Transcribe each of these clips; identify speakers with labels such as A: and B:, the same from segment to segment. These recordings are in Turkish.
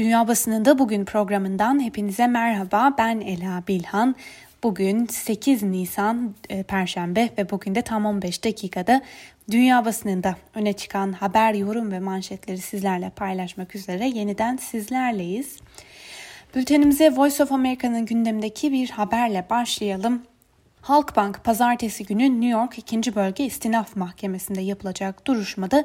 A: Dünya Basınında Bugün programından hepinize merhaba. Ben Ela Bilhan. Bugün 8 Nisan e, Perşembe ve bugün de tam 15 dakikada dünya basınında öne çıkan haber, yorum ve manşetleri sizlerle paylaşmak üzere yeniden sizlerleyiz. Bültenimize Voice of America'nın gündemindeki bir haberle başlayalım. Halkbank pazartesi günü New York 2. Bölge İstinaf Mahkemesi'nde yapılacak duruşmada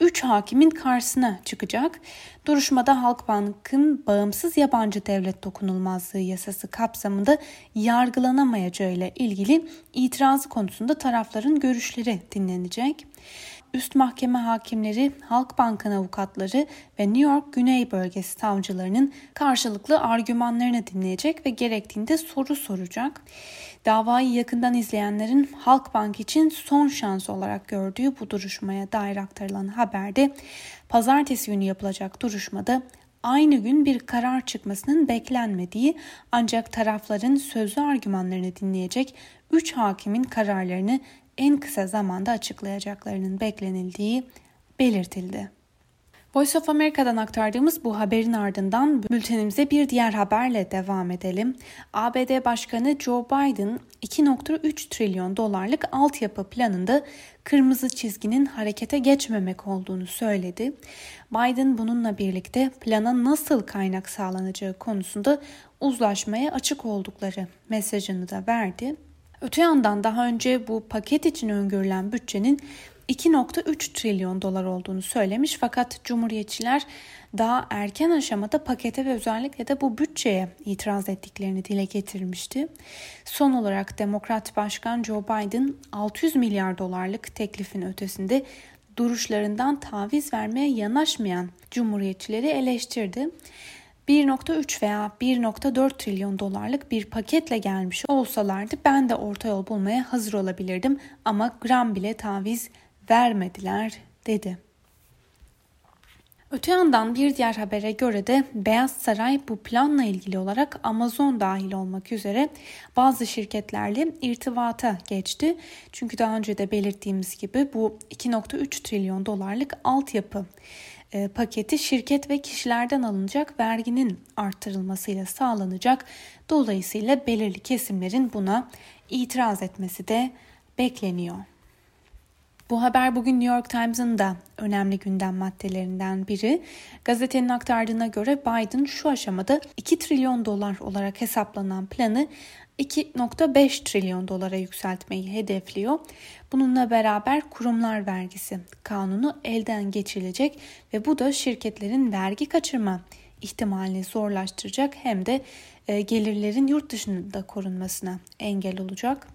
A: 3 hakimin karşısına çıkacak. Duruşmada Halkbank'ın bağımsız yabancı devlet dokunulmazlığı yasası kapsamında yargılanamayacağı ile ilgili itirazı konusunda tarafların görüşleri dinlenecek. Üst mahkeme hakimleri, Halkbank'ın avukatları ve New York Güney Bölgesi savcılarının karşılıklı argümanlarını dinleyecek ve gerektiğinde soru soracak. Davayı yakından izleyenlerin Halkbank için son şans olarak gördüğü bu duruşmaya dair aktarılan haberde pazartesi günü yapılacak duruşmada aynı gün bir karar çıkmasının beklenmediği ancak tarafların sözlü argümanlarını dinleyecek 3 hakimin kararlarını en kısa zamanda açıklayacaklarının beklenildiği belirtildi. Voice of America'dan aktardığımız bu haberin ardından bültenimize bir diğer haberle devam edelim. ABD Başkanı Joe Biden 2.3 trilyon dolarlık altyapı planında kırmızı çizginin harekete geçmemek olduğunu söyledi. Biden bununla birlikte plana nasıl kaynak sağlanacağı konusunda uzlaşmaya açık oldukları mesajını da verdi. Öte yandan daha önce bu paket için öngörülen bütçenin 2.3 trilyon dolar olduğunu söylemiş fakat Cumhuriyetçiler daha erken aşamada pakete ve özellikle de bu bütçeye itiraz ettiklerini dile getirmişti. Son olarak Demokrat Başkan Joe Biden 600 milyar dolarlık teklifin ötesinde duruşlarından taviz vermeye yanaşmayan Cumhuriyetçileri eleştirdi. 1.3 veya 1.4 trilyon dolarlık bir paketle gelmiş olsalardı ben de orta yol bulmaya hazır olabilirdim ama gram bile taviz vermediler dedi. Öte yandan bir diğer habere göre de Beyaz Saray bu planla ilgili olarak Amazon dahil olmak üzere bazı şirketlerle irtibata geçti. Çünkü daha önce de belirttiğimiz gibi bu 2.3 trilyon dolarlık altyapı e, paketi şirket ve kişilerden alınacak verginin arttırılmasıyla sağlanacak. Dolayısıyla belirli kesimlerin buna itiraz etmesi de bekleniyor. Bu haber bugün New York Times'ın da önemli gündem maddelerinden biri. Gazetenin aktardığına göre Biden şu aşamada 2 trilyon dolar olarak hesaplanan planı 2.5 trilyon dolara yükseltmeyi hedefliyor. Bununla beraber kurumlar vergisi kanunu elden geçirilecek ve bu da şirketlerin vergi kaçırma ihtimalini zorlaştıracak hem de e, gelirlerin yurt dışında korunmasına engel olacak.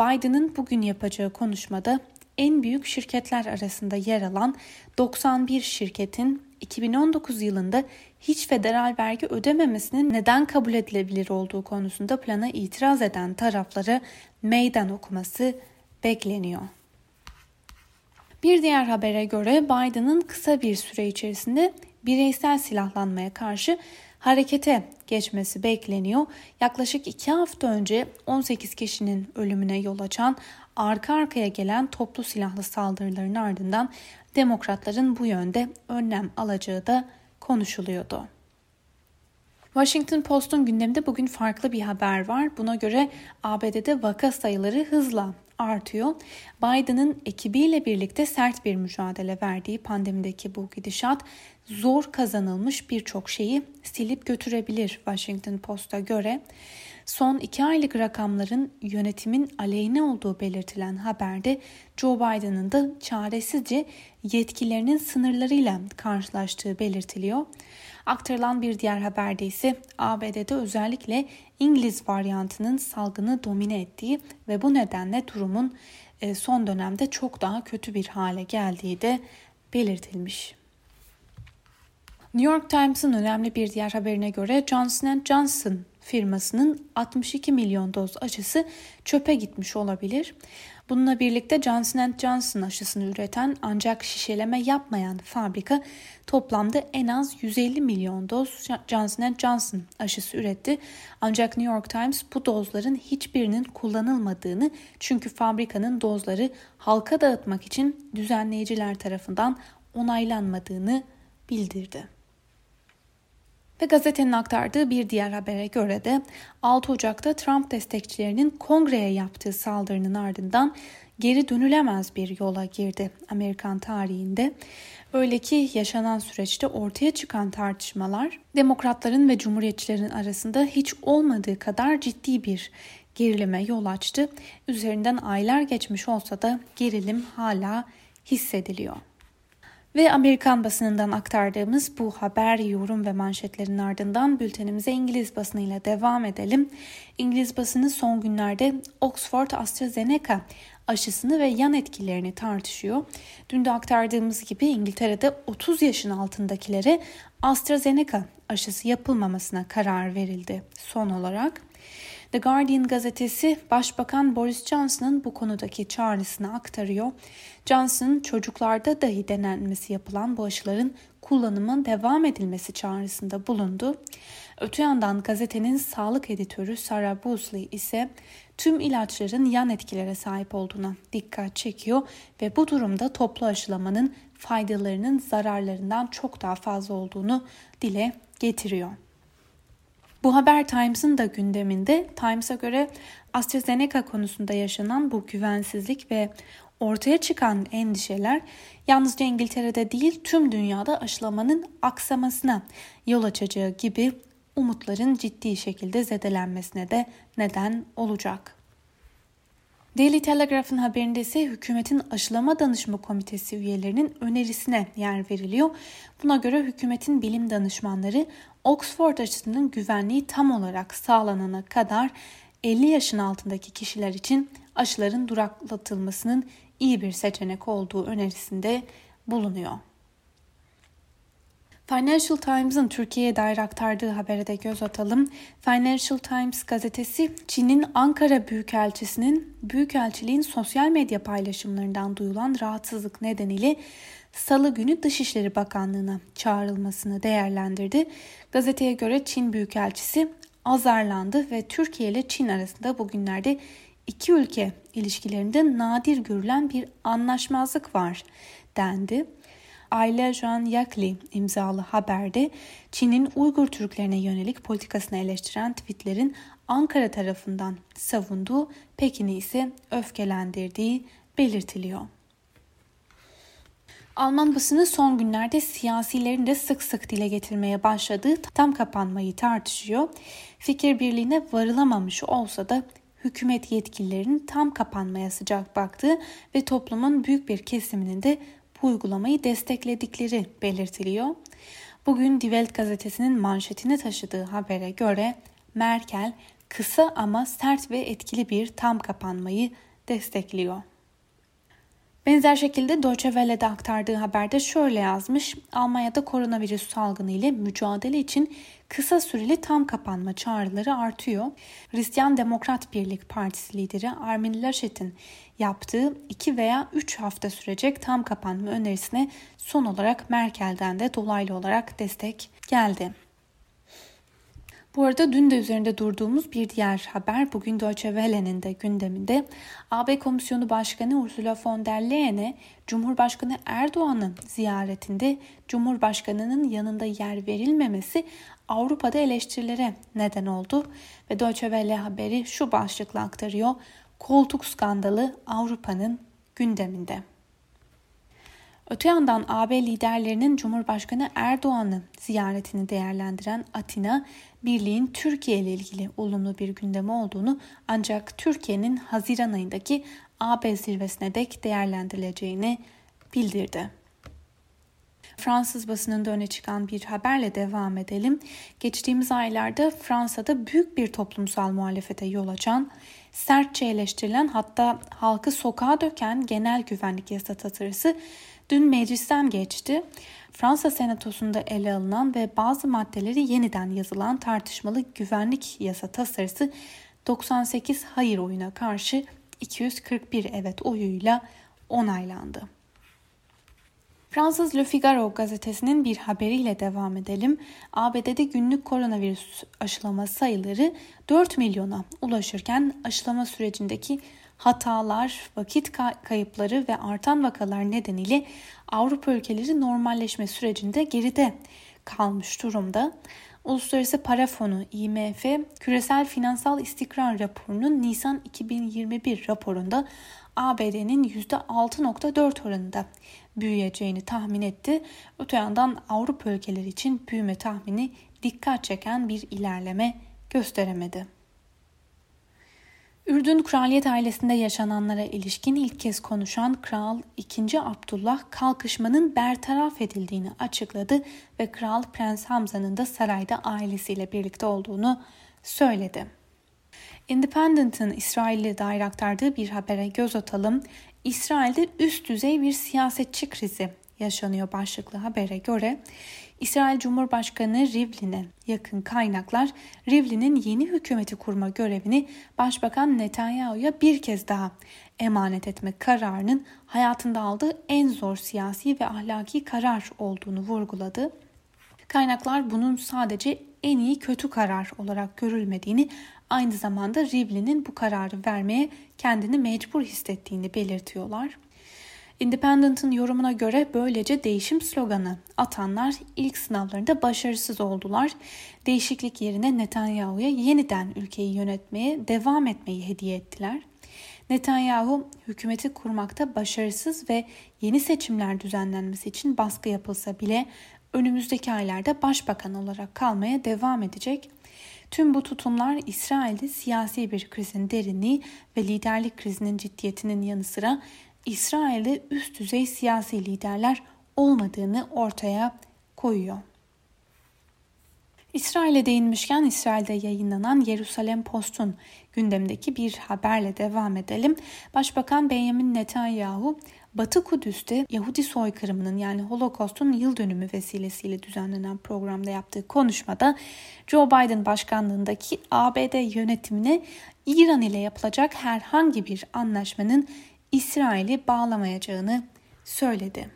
A: Biden'ın bugün yapacağı konuşmada en büyük şirketler arasında yer alan 91 şirketin 2019 yılında hiç federal vergi ödememesinin neden kabul edilebilir olduğu konusunda plana itiraz eden taraflara meydan okuması bekleniyor. Bir diğer habere göre Biden'ın kısa bir süre içerisinde bireysel silahlanmaya karşı harekete geçmesi bekleniyor. Yaklaşık iki hafta önce 18 kişinin ölümüne yol açan arka arkaya gelen toplu silahlı saldırıların ardından demokratların bu yönde önlem alacağı da konuşuluyordu. Washington Post'un gündeminde bugün farklı bir haber var. Buna göre ABD'de vaka sayıları hızla artıyor. Biden'ın ekibiyle birlikte sert bir mücadele verdiği pandemideki bu gidişat zor kazanılmış birçok şeyi silip götürebilir Washington Post'a göre. Son iki aylık rakamların yönetimin aleyhine olduğu belirtilen haberde Joe Biden'ın da çaresizce yetkilerinin sınırlarıyla karşılaştığı belirtiliyor. Aktarılan bir diğer haberde ise ABD'de özellikle İngiliz varyantının salgını domine ettiği ve bu nedenle durumun e, son dönemde çok daha kötü bir hale geldiği de belirtilmiş. New York Times'ın önemli bir diğer haberine göre Johnson Johnson firmasının 62 milyon doz aşısı çöpe gitmiş olabilir. Bununla birlikte Johnson Johnson aşısını üreten ancak şişeleme yapmayan fabrika toplamda en az 150 milyon doz Johnson Johnson aşısı üretti. Ancak New York Times bu dozların hiçbirinin kullanılmadığını çünkü fabrikanın dozları halka dağıtmak için düzenleyiciler tarafından onaylanmadığını bildirdi. Ve gazetenin aktardığı bir diğer habere göre de 6 Ocak'ta Trump destekçilerinin kongreye yaptığı saldırının ardından geri dönülemez bir yola girdi Amerikan tarihinde. Öyle ki yaşanan süreçte ortaya çıkan tartışmalar demokratların ve cumhuriyetçilerin arasında hiç olmadığı kadar ciddi bir gerilime yol açtı. Üzerinden aylar geçmiş olsa da gerilim hala hissediliyor. Ve Amerikan basınından aktardığımız bu haber, yorum ve manşetlerin ardından bültenimize İngiliz basınıyla devam edelim. İngiliz basını son günlerde Oxford AstraZeneca aşısını ve yan etkilerini tartışıyor. Dün de aktardığımız gibi İngiltere'de 30 yaşın altındakilere AstraZeneca aşısı yapılmamasına karar verildi son olarak. The Guardian gazetesi Başbakan Boris Johnson'ın bu konudaki çağrısını aktarıyor. Johnson çocuklarda dahi denenmesi yapılan bu aşıların kullanımın devam edilmesi çağrısında bulundu. Öte yandan gazetenin sağlık editörü Sarah Boosley ise tüm ilaçların yan etkilere sahip olduğuna dikkat çekiyor ve bu durumda toplu aşılamanın faydalarının zararlarından çok daha fazla olduğunu dile getiriyor. Bu haber Times'ın da gündeminde. Times'a göre AstraZeneca konusunda yaşanan bu güvensizlik ve ortaya çıkan endişeler yalnızca İngiltere'de değil tüm dünyada aşılamanın aksamasına yol açacağı gibi umutların ciddi şekilde zedelenmesine de neden olacak. Daily Telegraph'ın haberinde ise hükümetin aşılama danışma komitesi üyelerinin önerisine yer veriliyor. Buna göre hükümetin bilim danışmanları Oxford aşısının güvenliği tam olarak sağlanana kadar 50 yaşın altındaki kişiler için aşıların duraklatılmasının iyi bir seçenek olduğu önerisinde bulunuyor. Financial Times'ın Türkiye'ye dair aktardığı habere de göz atalım. Financial Times gazetesi Çin'in Ankara Büyükelçisi'nin Büyükelçiliğin sosyal medya paylaşımlarından duyulan rahatsızlık nedeniyle Salı günü Dışişleri Bakanlığı'na çağrılmasını değerlendirdi. Gazeteye göre Çin Büyükelçisi azarlandı ve Türkiye ile Çin arasında bugünlerde iki ülke ilişkilerinde nadir görülen bir anlaşmazlık var dendi. Ayla Jean Yakli imzalı haberde Çin'in Uygur Türklerine yönelik politikasını eleştiren tweetlerin Ankara tarafından savunduğu, Pekin'i ise öfkelendirdiği belirtiliyor. Alman basını son günlerde siyasilerin de sık sık dile getirmeye başladığı tam kapanmayı tartışıyor. Fikir birliğine varılamamış olsa da hükümet yetkililerinin tam kapanmaya sıcak baktığı ve toplumun büyük bir kesiminin de bu uygulamayı destekledikleri belirtiliyor. Bugün Die Welt gazetesinin manşetine taşıdığı habere göre Merkel kısa ama sert ve etkili bir tam kapanmayı destekliyor. Benzer şekilde Deutsche Welle'de aktardığı haberde şöyle yazmış. Almanya'da koronavirüs salgını ile mücadele için kısa süreli tam kapanma çağrıları artıyor. Hristiyan Demokrat Birlik Partisi lideri Armin Laschet'in yaptığı 2 veya 3 hafta sürecek tam kapanma önerisine son olarak Merkel'den de dolaylı olarak destek geldi. Bu arada dün de üzerinde durduğumuz bir diğer haber bugün Deutsche Welle'nin de gündeminde. AB Komisyonu Başkanı Ursula von der Leyen'e Cumhurbaşkanı Erdoğan'ın ziyaretinde Cumhurbaşkanı'nın yanında yer verilmemesi Avrupa'da eleştirilere neden oldu ve Deutsche Welle haberi şu başlıkla aktarıyor. Koltuk skandalı Avrupa'nın gündeminde. Öte yandan AB liderlerinin Cumhurbaşkanı Erdoğan'ı ziyaretini değerlendiren Atina, birliğin Türkiye ile ilgili olumlu bir gündemi olduğunu ancak Türkiye'nin Haziran ayındaki AB zirvesine dek değerlendirileceğini bildirdi. Fransız basınında öne çıkan bir haberle devam edelim. Geçtiğimiz aylarda Fransa'da büyük bir toplumsal muhalefete yol açan, sertçe eleştirilen hatta halkı sokağa döken genel güvenlik yasa tasarısı dün meclisten geçti. Fransa Senatosu'nda ele alınan ve bazı maddeleri yeniden yazılan tartışmalı güvenlik yasa tasarısı 98 hayır oyuna karşı 241 evet oyuyla onaylandı. Fransız Le Figaro gazetesinin bir haberiyle devam edelim. ABD'de günlük koronavirüs aşılama sayıları 4 milyona ulaşırken aşılama sürecindeki hatalar, vakit kayıpları ve artan vakalar nedeniyle Avrupa ülkeleri normalleşme sürecinde geride kalmış durumda. Uluslararası Para Fonu IMF küresel finansal istikrar raporunun Nisan 2021 raporunda ABD'nin %6.4 oranında büyüyeceğini tahmin etti. Öte yandan Avrupa ülkeleri için büyüme tahmini dikkat çeken bir ilerleme gösteremedi. Ürdün kraliyet ailesinde yaşananlara ilişkin ilk kez konuşan Kral II. Abdullah kalkışmanın bertaraf edildiğini açıkladı ve Kral Prens Hamza'nın da sarayda ailesiyle birlikte olduğunu söyledi. Independent'ın İsrail'e dair aktardığı bir habere göz atalım. İsrail'de üst düzey bir siyasetçi krizi yaşanıyor başlıklı habere göre İsrail Cumhurbaşkanı Rivlin'e yakın kaynaklar Rivlin'in yeni hükümeti kurma görevini Başbakan Netanyahu'ya bir kez daha emanet etme kararının hayatında aldığı en zor siyasi ve ahlaki karar olduğunu vurguladı. Kaynaklar bunun sadece en iyi kötü karar olarak görülmediğini, aynı zamanda Rivlin'in bu kararı vermeye kendini mecbur hissettiğini belirtiyorlar. Independent'ın yorumuna göre böylece değişim sloganı atanlar ilk sınavlarında başarısız oldular. Değişiklik yerine Netanyahu'ya yeniden ülkeyi yönetmeye devam etmeyi hediye ettiler. Netanyahu hükümeti kurmakta başarısız ve yeni seçimler düzenlenmesi için baskı yapılsa bile önümüzdeki aylarda başbakan olarak kalmaya devam edecek. Tüm bu tutumlar İsrail'de siyasi bir krizin derinliği ve liderlik krizinin ciddiyetinin yanı sıra İsrail'de üst düzey siyasi liderler olmadığını ortaya koyuyor. İsrail'e değinmişken İsrail'de yayınlanan Yerusalem Post'un gündemdeki bir haberle devam edelim. Başbakan Benjamin Netanyahu Batı Kudüs'te Yahudi soykırımının yani Holocaust'un yıl dönümü vesilesiyle düzenlenen programda yaptığı konuşmada Joe Biden başkanlığındaki ABD yönetimine İran ile yapılacak herhangi bir anlaşmanın İsrail'i bağlamayacağını söyledi.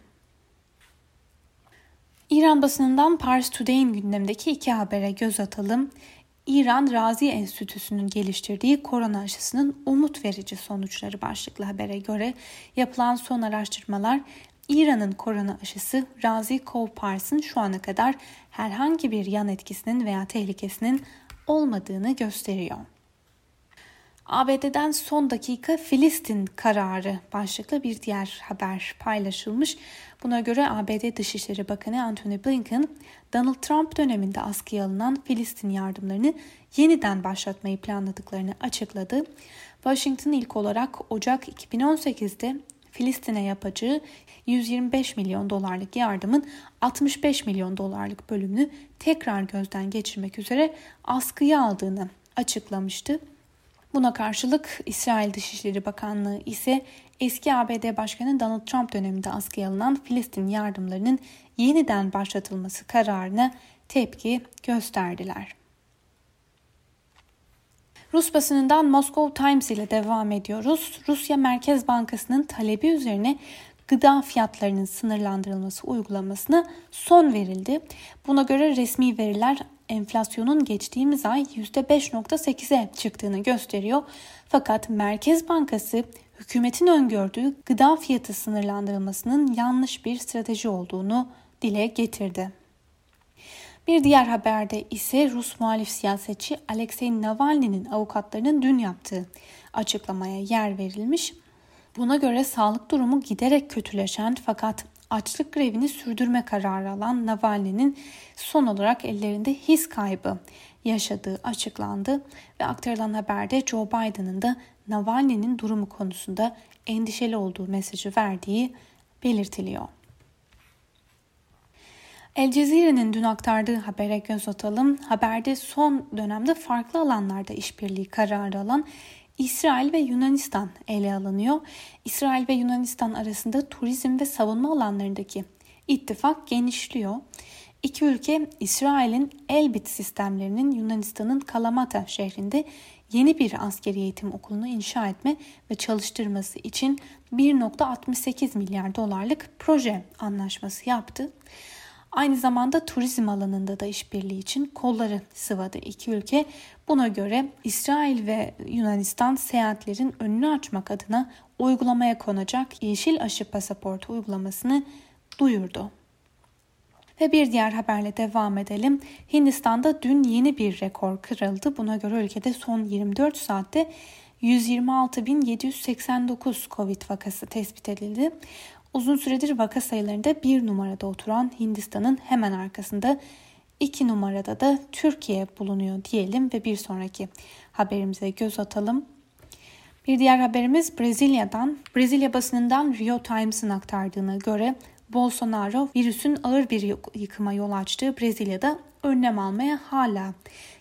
A: İran basınından Pars Today'in gündemdeki iki habere göz atalım. İran Razi Enstitüsü'nün geliştirdiği korona aşısının umut verici sonuçları başlıklı habere göre yapılan son araştırmalar İran'ın korona aşısı Razi Pars'ın şu ana kadar herhangi bir yan etkisinin veya tehlikesinin olmadığını gösteriyor. ABD'den son dakika Filistin kararı başlıklı bir diğer haber paylaşılmış. Buna göre ABD Dışişleri Bakanı Antony Blinken, Donald Trump döneminde askıya alınan Filistin yardımlarını yeniden başlatmayı planladıklarını açıkladı. Washington ilk olarak Ocak 2018'de Filistin'e yapacağı 125 milyon dolarlık yardımın 65 milyon dolarlık bölümünü tekrar gözden geçirmek üzere askıya aldığını açıklamıştı. Buna karşılık İsrail Dışişleri Bakanlığı ise eski ABD Başkanı Donald Trump döneminde askıya alınan Filistin yardımlarının yeniden başlatılması kararına tepki gösterdiler. Rus basınından Moscow Times ile devam ediyoruz. Rusya Merkez Bankası'nın talebi üzerine gıda fiyatlarının sınırlandırılması uygulamasına son verildi. Buna göre resmi veriler enflasyonun geçtiğimiz ay %5.8'e çıktığını gösteriyor. Fakat Merkez Bankası hükümetin öngördüğü gıda fiyatı sınırlandırılmasının yanlış bir strateji olduğunu dile getirdi. Bir diğer haberde ise Rus muhalif siyasetçi Alexei Navalny'nin avukatlarının dün yaptığı açıklamaya yer verilmiş. Buna göre sağlık durumu giderek kötüleşen fakat açlık grevini sürdürme kararı alan Navalny'nin son olarak ellerinde his kaybı yaşadığı açıklandı ve aktarılan haberde Joe Biden'ın da Navalny'nin durumu konusunda endişeli olduğu mesajı verdiği belirtiliyor. El Cezire'nin dün aktardığı habere göz atalım. Haberde son dönemde farklı alanlarda işbirliği kararı alan İsrail ve Yunanistan ele alınıyor. İsrail ve Yunanistan arasında turizm ve savunma alanlarındaki ittifak genişliyor. İki ülke İsrail'in Elbit sistemlerinin Yunanistan'ın Kalamata şehrinde yeni bir askeri eğitim okulunu inşa etme ve çalıştırması için 1.68 milyar dolarlık proje anlaşması yaptı. Aynı zamanda turizm alanında da işbirliği için kolları sıvadı iki ülke. Buna göre İsrail ve Yunanistan seyahatlerin önünü açmak adına uygulamaya konacak yeşil aşı pasaportu uygulamasını duyurdu. Ve bir diğer haberle devam edelim. Hindistan'da dün yeni bir rekor kırıldı. Buna göre ülkede son 24 saatte 126.789 Covid vakası tespit edildi. Uzun süredir vaka sayılarında bir numarada oturan Hindistan'ın hemen arkasında iki numarada da Türkiye bulunuyor diyelim ve bir sonraki haberimize göz atalım. Bir diğer haberimiz Brezilya'dan. Brezilya basınından Rio Times'ın aktardığına göre Bolsonaro virüsün ağır bir yıkıma yol açtığı Brezilya'da önlem almaya hala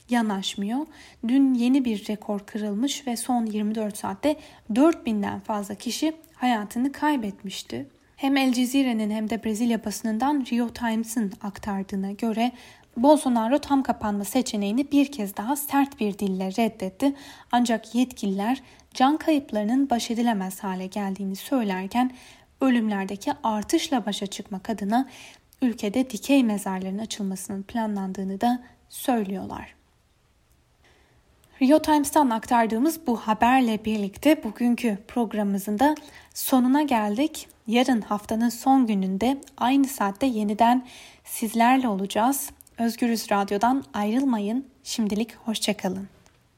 A: yanaşmıyor. Dün yeni bir rekor kırılmış ve son 24 saatte 4000'den fazla kişi hayatını kaybetmişti. Hem El Cezire'nin hem de Brezilya basınından Rio Times'ın aktardığına göre Bolsonaro tam kapanma seçeneğini bir kez daha sert bir dille reddetti. Ancak yetkililer can kayıplarının baş edilemez hale geldiğini söylerken ölümlerdeki artışla başa çıkmak adına ülkede dikey mezarların açılmasının planlandığını da söylüyorlar. Rio Times'tan aktardığımız bu haberle birlikte bugünkü programımızın da sonuna geldik. Yarın haftanın son gününde aynı saatte yeniden sizlerle olacağız. Özgürüz Radyo'dan ayrılmayın. Şimdilik hoşçakalın.